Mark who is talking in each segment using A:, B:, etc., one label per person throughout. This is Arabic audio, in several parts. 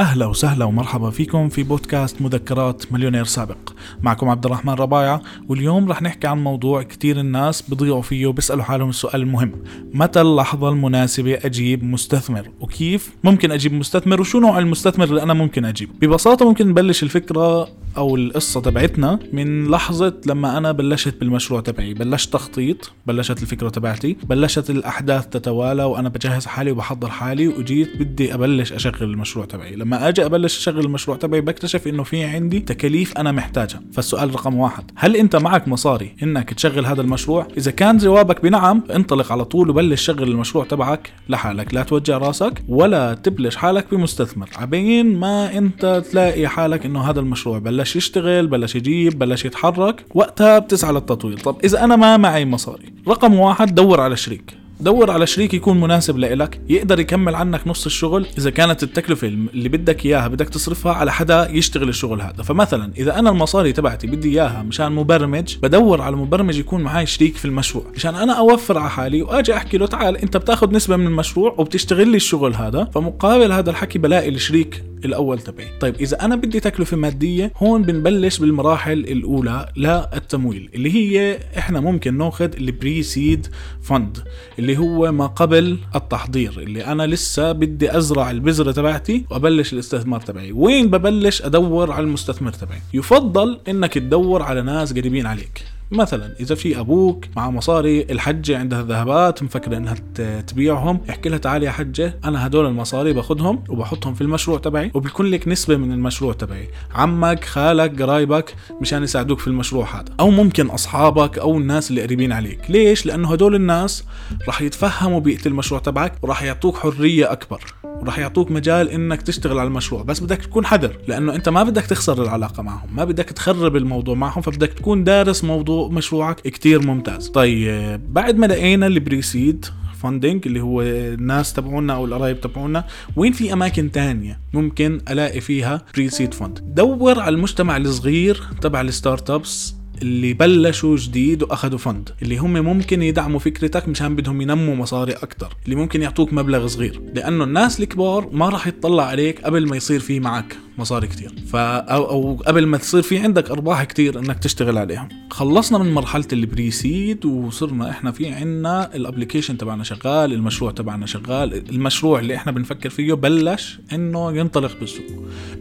A: أهلا وسهلا ومرحبا فيكم في بودكاست مذكرات مليونير سابق. معكم عبد الرحمن ربايع واليوم رح نحكي عن موضوع كتير الناس بضيعوا فيه وبيسألوا حالهم السؤال المهم متى اللحظة المناسبة أجيب مستثمر؟ وكيف ممكن أجيب مستثمر؟ وشو نوع المستثمر اللي أنا ممكن أجيب؟ ببساطة ممكن نبلش الفكرة أو القصة تبعتنا من لحظة لما أنا بلشت بالمشروع تبعي. بلشت تخطيط بلشت الفكرة تبعتي بلشت الأحداث تتوالى وأنا بجهز حالي وبحضر حالي وجيت بدي أبلش أشغل المشروع تبعي. لما أجي أبلش أشغل المشروع تبعي بكتشف إنه في عندي تكاليف أنا محتاجها. فالسؤال رقم واحد هل أنت معك مصاري إنك تشغل هذا المشروع؟ إذا كان جوابك بنعم انطلق على طول وبلش شغل المشروع تبعك لحالك. لا توجع راسك ولا تبلش حالك بمستثمر. عبين ما أنت تلاقي حالك إنه هذا المشروع بلش يشتغل بلش يجيب بلش يتحرك وقتها بتسعى للتطوير. طب إذا أنا ما معي مصاري رقم واحد دور على شريك. دور على شريك يكون مناسب لإلك يقدر يكمل عنك نص الشغل. إذا كانت التكلفة اللي بدك إياها بدك تصرفها على حدا يشتغل الشغل هذا. فمثلا إذا أنا المصاري تبعتي بدي إياها مشان مبرمج بدور على مبرمج يكون معي شريك في المشروع. مشان أنا أوفر على حالي وأجي أحكي له تعال أنت بتاخذ نسبة من المشروع وبتشتغل لي الشغل هذا. فمقابل هذا الحكي بلاقي الشريك الأول تبعي. طيب إذا أنا بدي تكلفة مادية هون بنبلش بالمراحل الأولى للتمويل اللي هي إحنا ممكن ناخذ البري سيد فند اللي هو ما قبل التحضير اللي أنا لسه بدي أزرع البذرة تبعتي وأبلش الاستثمار تبعي. وين ببلش أدور على المستثمر تبعي؟ يفضل إنك تدور على ناس قريبين عليك. مثلا إذا في أبوك مع مصاري الحجة عندها ذهبات مفكره إنها تبيعهم احكي لها تعالي يا حجة أنا هدول المصاري باخذهم وبحطهم في المشروع تبعي وبيكون لك نسبة من المشروع تبعي. عمك خالك قرايبك مشان يساعدوك في المشروع هذا. أو ممكن أصحابك أو الناس اللي قريبين عليك. ليش؟ لأنه هدول الناس راح يتفهموا بيئة المشروع تبعك وراح يعطوك حرية أكبر. وراح يعطوك مجال إنك تشتغل على المشروع. بس بدك تكون حذر لأنه أنت ما بدك تخسر العلاقة معهم ما بدك تخرب الموضوع معهم فبدك تكون دارس موضوع مشروعك كتير ممتاز. طيب بعد ما لقينا ال pre-seed funding اللي هو الناس تبعونا أو القرايب تبعونا وين في أماكن تانية ممكن ألاقي فيها pre-seed fund دور على المجتمع الصغير تبع ال startups اللي بلشوا جديد وأخذوا fund اللي هم ممكن يدعموا فكرتك مشان بدهم ينموا مصاري أكثر اللي ممكن يعطوك مبلغ صغير لأنه الناس الكبار ما راح يطلع عليك قبل ما يصير في معك. مصاري كتير. ف أو, قبل ما تصير في عندك أرباح كتير إنك تشتغل عليهم خلصنا من مرحلة ال pre-seed وصرنا إحنا في عنا ال application تبعنا شغال المشروع تبعنا شغال. المشروع اللي إحنا بنفكر فيه بلش إنه ينطلق بالسوق.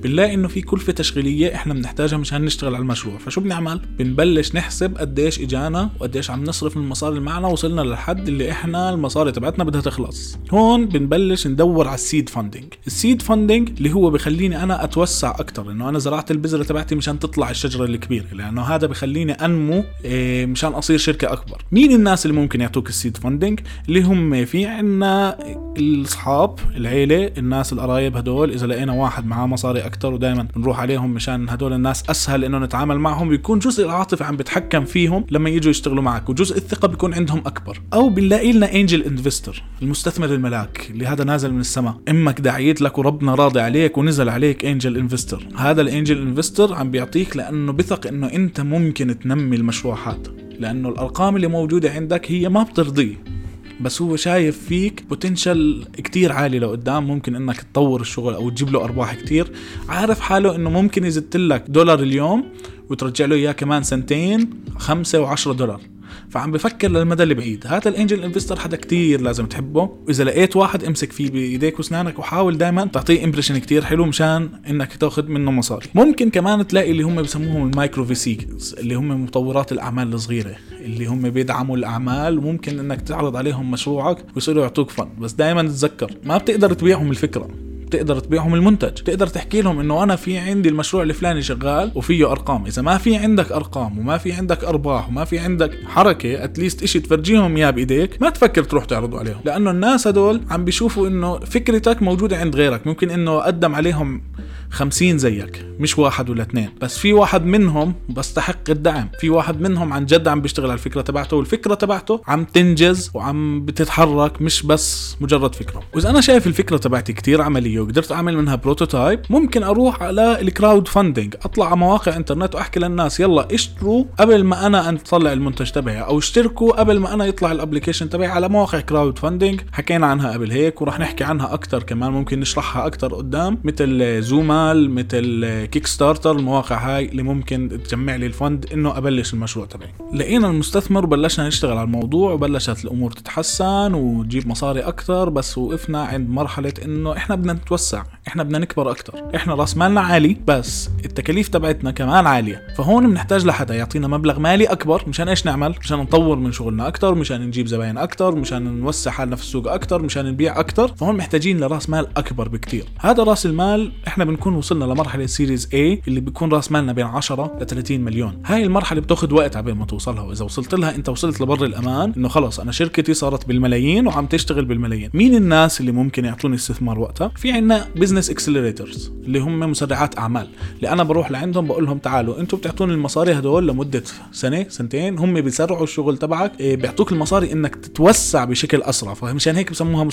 A: بنلاقي إنه في كلفة تشغيلية إحنا بنحتاجها مشان نشتغل على المشروع. فشو بنعمل؟ بنبلش نحسب قديش إجانا وقديش عم نصرف من المصاري اللي معنا. وصلنا للحد اللي إحنا المصاري تبعتنا بدها تخلص. هون بنبلش ندور على ال seed funding ال seed funding اللي هو بخليني أنا اتوسع أكثر انه أنا زرعت البذرة تبعتي مشان تطلع الشجرة الكبيرة لأنه هذا بخليني أنمو إيه مشان أصير شركة أكبر. مين الناس اللي ممكن يعطوك ال seed funding اللي هم في عنا الأصحاب العيلة الناس القرايب هدول. إذا لقينا واحد معاه مصاري أكثر ودائما بنروح عليهم مشان هدول الناس أسهل إنه نتعامل معهم بيكون جزء العاطفة عم بتحكم فيهم لما يجوا يشتغلوا معك وجزء الثقة بيكون عندهم أكبر. أو بنلاقي لنا angel investor المستثمر الملاك اللي هذا نازل من السماء. إمك داعيت لك وربنا راضي عليك ونزل عليك angel investor هذا ال angel investor عم بيعطيك لأنه بثق إنه أنت ممكن تنمي المشروع هذا لأنه الأرقام اللي موجودة عندك هي ما بترضيه. بس هو شايف فيك potential كتير عالي لقدام ممكن إنك تطور الشغل أو تجيب له أرباح كتير. عارف حاله إنه ممكن يزت لك دولار اليوم وترجع له إياه كمان سنتين خمسة وعشرة دولار. فعم بفكر للمدى البعيد هذا ال angel investor حدا كتير لازم تحبه. وإذا لقيت واحد امسك فيه بإيديك وأسنانك وحاول دائما تعطيه impression كتير حلو مشان إنك تاخذ منه مصاري ممكن كمان تلاقي اللي هم بسموهم ال micro VCs اللي هم مطورات الأعمال الصغيرة اللي هم بيدعموا الأعمال. وممكن إنك تعرض عليهم مشروعك ويصيروا يعطوك fund بس دائما تتذكر ما بتقدر تبيعهم الفكرة. بتقدر تبيعهم المنتج. بتقدر تحكي لهم إنه أنا في عندي المشروع الفلاني شغال وفيه أرقام. إذا ما في عندك أرقام وما في عندك أرباح وما في عندك حركة at least إشي تفرجيهم إياه بإيديك ما تفكر تروح تعرضوا عليهم. لأنه الناس هدول عم بيشوفوا إنه فكرتك موجودة عند غيرك. ممكن إنه قدم عليهم خمسين زيك. مش واحد ولا اثنين. بس في واحد منهم بستحق الدعم. في واحد منهم عن جد عم بيشتغل على الفكرة تبعته والفكرة تبعته عم تنجز وعم بتتحرك مش بس مجرد فكرة. وإذا أنا شايف الفكرة تبعتي كتير عملية وقدرت أعمل منها prototype ممكن أروح على ال crowd funding أطلع على مواقع إنترنت وأحكي للناس يلا اشتروا قبل ما أنا أطلع المنتج تبعي أو اشتركوا قبل ما أنا يطلع ال application تبعي على مواقع crowd funding حكينا عنها قبل هيك وراح نحكي عنها أكثر كمان ممكن نشرحها أكثر قدام مثل زومال مثل Kickstarter المواقع هاي اللي ممكن تجمع لي ال fund إنه أبلش المشروع تبعي. لقينا المستثمر وبلشنا نشتغل على الموضوع وبلشت الأمور تتحسن وتجيب مصاري أكثر بس وقفنا عند مرحلة إنه إحنا بدنا نتوسع إحنا بدنا نكبر أكثر إحنا راس مالنا عالي بس التكاليف تبعتنا كمان عالية. فهون بنحتاج لحدا يعطينا مبلغ مالي أكبر مشان إيش نعمل؟ مشان نطور من شغلنا أكثر مشان نجيب زباين أكثر مشان نوسع حالنا في السوق أكثر مشان نبيع أكثر فهون محتاجين لراس مال أكبر بكثير هذا راس المال إحنا بنكون وصلنا لمرحلة series A اللي بيكون راس مالنا بين 10 ل 30 مليون. هاي المرحلة بتاخذ وقت عبين ما توصلها. وإذا وصلت لها أنت وصلت لبر الأمان إنه خلص أنا شركتي صارت بالملايين وعم تشتغل بالملايين. مين الناس اللي ممكن يعطوني استثمار وقتها؟ في عندنا business accelerators اللي هم مسرعات أعمال. اللي أنا بروح لعندهم بقول لهم تعالوا أنتم بتعطوني المصاري هدول لمدة سنة سنتين هم بيسرعوا الشغل تبعك. إيه، بيعطوك المصاري إنك تتوسع بشكل أسرع. فمشان هيك بسموها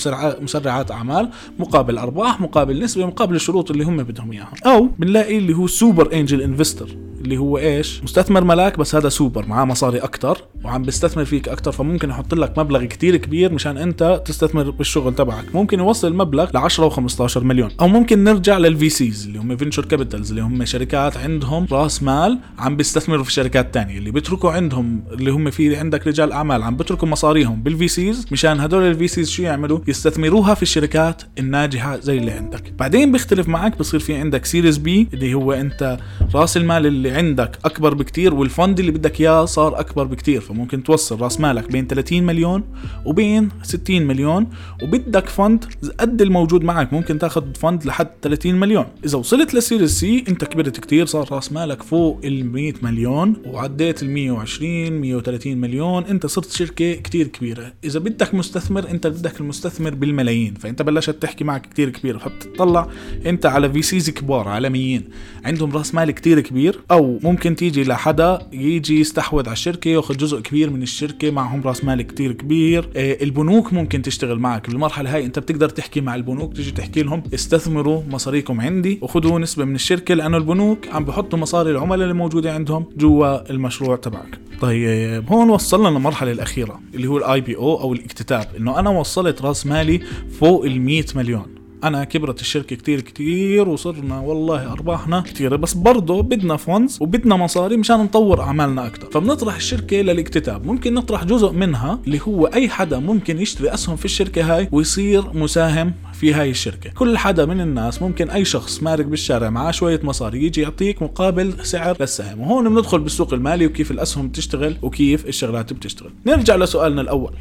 A: مسرعات أعمال. مقابل أرباح مقابل نسبة مقابل الشروط اللي هم بدهم إياها. أو بنلاقي اللي هو super angel investor. اللي هو إيش؟ مستثمر ملاك بس هذا سوبر معاه مصاري أكثر وعم بيستثمر فيك أكثر فممكن يحط لك مبلغ كتير كبير مشان أنت تستثمر بالشغل تبعك. ممكن يوصل المبلغ ل 10 و15 مليون. أو ممكن نرجع لل VCs اللي هم venture capitals اللي هم شركات عندهم رأس مال عم بيستثمروا في شركات تانية. اللي بيتركوا عندهم اللي هم في عندك رجال أعمال عم بيتركوا مصاريهم بال VCs مشان هدول ال VCs شو يعملوا؟ يستثمروها في الشركات الناجحة زي اللي عندك. بعدين بيختلف معك بصير في عندك series B اللي هو أنت رأس المال اللي عندك أكبر بكتير وال fund اللي بدك إياه صار أكبر بكتير فممكن توصل رأس مالك بين 30 مليون وبين 60 مليون وبدك fund قد الموجود معك ممكن تاخذ fund لحد 30 مليون. إذا وصلت ل series C أنت كبرت كتير صار رأس مالك فوق ال 100 مليون وعديت ال 120 130 مليون أنت صرت شركة كتير كبيرة. إذا بدك مستثمر أنت بدك المستثمر بالملايين فأنت بلشت تحكي معك كتير كبير فبتطلع أنت على VCs كبار عالميين. عندهم رأس مال كتير كبير أو ممكن تيجي لحدا يجي يستحوذ على الشركة ياخذ جزء كبير من الشركة معهم راس مال كتير كبير. آه، البنوك ممكن تشتغل معك. بالمرحلة هاي انت بتقدر تحكي مع البنوك تيجي تحكي لهم استثمروا مصاريكم عندي وخذوا نسبة من الشركة لأنه البنوك عم بحطوا مصاري العملاء اللي موجودة عندهم جوا المشروع تبعك. طيب هون وصلنا للمرحلة الأخيرة اللي هو ال IPO أو الاكتتاب إنه أنا وصلت راس مالي فوق ال 100 مليون. أنا كبرت الشركة كتير كتير وصرنا والله أرباحنا كتير بس برضه بدنا فونز وبدنا مصاري مشان نطور أعمالنا أكثر فبنطرح الشركة للاكتتاب. ممكن نطرح جزء منها اللي هو أي حدا ممكن يشتري أسهم في الشركة هاي ويصير مساهم في هاي الشركة. كل حدا من الناس ممكن أي شخص مارق بالشارع معاه شوية مصاري يجي يعطيك مقابل سعر للسهم. وهون بندخل بالسوق المالي وكيف الأسهم بتشتغل وكيف الشغلات بتشتغل. نرجع لسؤالنا الأول.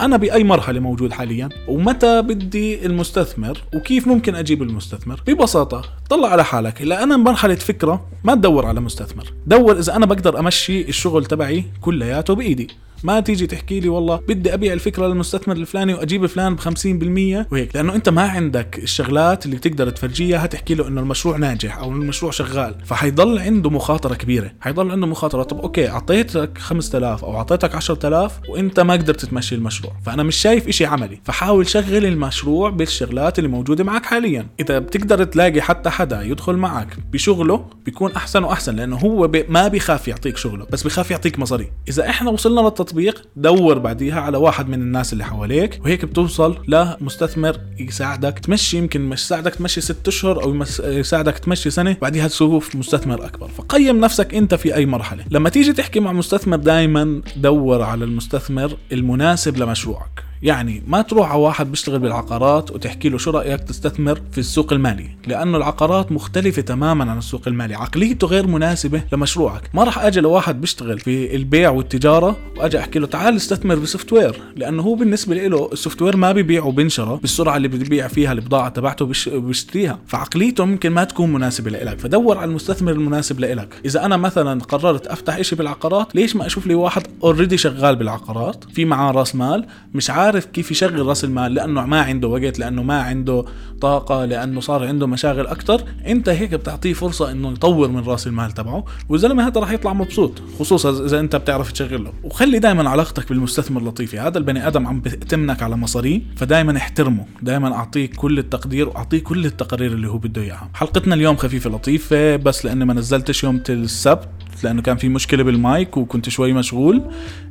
A: أنا بأي مرحلة موجود حاليا؟ ومتى بدي المستثمر؟ وكيف ممكن أجيب المستثمر؟ ببساطة طلع على حالك. اذا أنا بمرحله فكرة ما تدور على مستثمر. دور إذا أنا بقدر أمشي الشغل تبعي كلياته بإيدي. ما تيجي تحكي لي والله بدي أبيع الفكرة للمستثمر الفلاني وأجيب فلان ب 50% وهيك لأنه أنت ما عندك الشغلات اللي بتقدر تفرجيها تحكي له إنه المشروع ناجح أو المشروع شغال. فحيضل عنده مخاطرة كبيرة. حيضل عنده مخاطرة طب أوكي أعطيتك 5000 أو أعطيتك 10000 وأنت ما قدرت تمشي المشروع. فأنا مش شايف إشي عملي. فحاول شغل المشروع بالشغلات اللي موجودة معك حاليا. إذا بتقدر تلاقي حتى حدا يدخل معك بشغله بيكون أحسن وأحسن لأنه هو ما بيخاف يعطيك شغله بس بيخاف يعطيك مصاري. إذا إحنا وصلنا للتطبيق دور بعديها على واحد من الناس اللي حواليك وهيك بتوصل لمستثمر يساعدك تمشي يمكن مش يساعدك تمشي ست أشهر أو يساعدك تمشي سنة بعديها تشوف مستثمر أكبر. فقيم نفسك أنت في أي مرحلة. لما تيجي تحكي مع مستثمر دائما دور على المستثمر المناسب لمشروعك. يعني ما تروح على واحد بيشتغل بالعقارات وتحكي له شو رأيك تستثمر في السوق المالي؟ لأنه العقارات مختلفة تماما عن السوق المالي. عقليته غير مناسبة لمشروعك. ما راح أجي لواحد بيشتغل في البيع والتجارة وأجي أحكي له تعال استثمر ب software. لأنه هو بالنسبة له ال software ما بيبيع وبنشره بالسرعة اللي بيبيع فيها البضاعة تبعته بيش- بيشتريها فعقليته ممكن ما تكون مناسبة لإلك. فدور على المستثمر المناسب لإلك. إذا أنا مثلا قررت أفتح إشي بالعقارات ليش ما أشوف لي واحد اوريدي شغال بالعقارات؟ في معاه راس مال مش عارف عارف كيف يشغل راس المال؟ لأنه ما عنده وقت لأنه ما عنده طاقة لأنه صار عنده مشاغل أكثر أنت هيك بتعطيه فرصة إنه يطور من راس المال تبعه والزلمه هذا راح يطلع مبسوط خصوصا إذا أنت بتعرف تشغله. وخلي دائما علاقتك بالمستثمر لطيفه هذا البني آدم عم بتمنك على مصاريه فدائما احترمه. دائما اعطيه كل التقدير وأعطيه كل التقارير اللي هو بده إياها. حلقتنا اليوم خفيفة لطيفة بس لأني ما نزلتش يوم السبت. لأنه كان في مشكلة بالمايك وكنت شوي مشغول.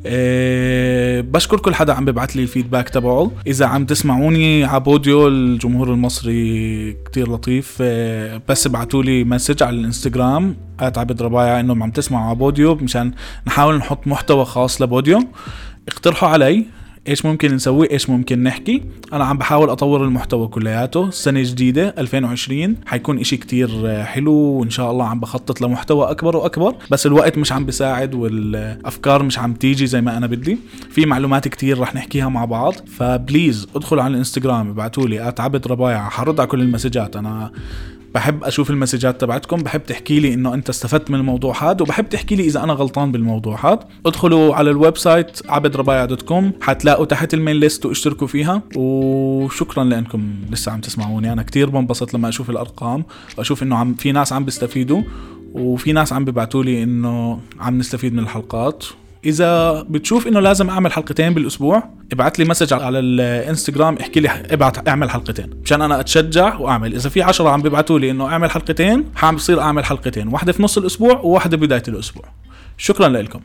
A: أه بشكر كل حدا عم ببعث لي ال feedback تبعه. إذا عم تسمعوني على Podeo الجمهور المصري كتير لطيف أه بس ابعتوا لي message على الإنستغرام عبد ربايع انهم عم تسمعوا على Podeo مشان نحاول نحط محتوى خاص ل Podeo. اقترحوا علي إيش ممكن نسوي إيش ممكن نحكي. أنا عم بحاول أطور المحتوى كلياته. سنة جديدة 2020 حيكون إشي كتير حلو وإن شاء الله عم بخطط لمحتوى أكبر وأكبر. بس الوقت مش عم بساعد والأفكار مش عم تيجي زي ما أنا بدي. في معلومات كتير رح نحكيها مع بعض. ف please ادخلوا على الإنستغرام ابعتوا لي عبد ربايع. حرد على كل ال messages. أنا بحب أشوف المسجات تبعتكم بحب تحكي لي إنه أنت استفدت من الموضوع هذا وبحب تحكي لي إذا أنا غلطان بالموضوع هذا. ادخلوا على ال website عبدربايع dot com حتلاقوا تحت ال mailing list واشتركوا فيها. وشكرا لأنكم لسه عم تسمعوني. أنا كتير بنبسط لما أشوف الأرقام وأشوف إنه عم في ناس عم بيستفيدوا وفي ناس عم بيبعتوا لي إنه عم نستفيد من الحلقات. إذا بتشوف إنه لازم أعمل حلقتين بالأسبوع ابعت لي مسج على الإنستغرام احكي لي ابعت أعمل حلقتين مشان أنا أتشجع وأعمل. إذا في عشرة عم بيبعتوا لي إنه أعمل حلقتين حابصير أعمل حلقتين واحدة في نص الأسبوع وواحدة بداية الأسبوع. شكرا لكم.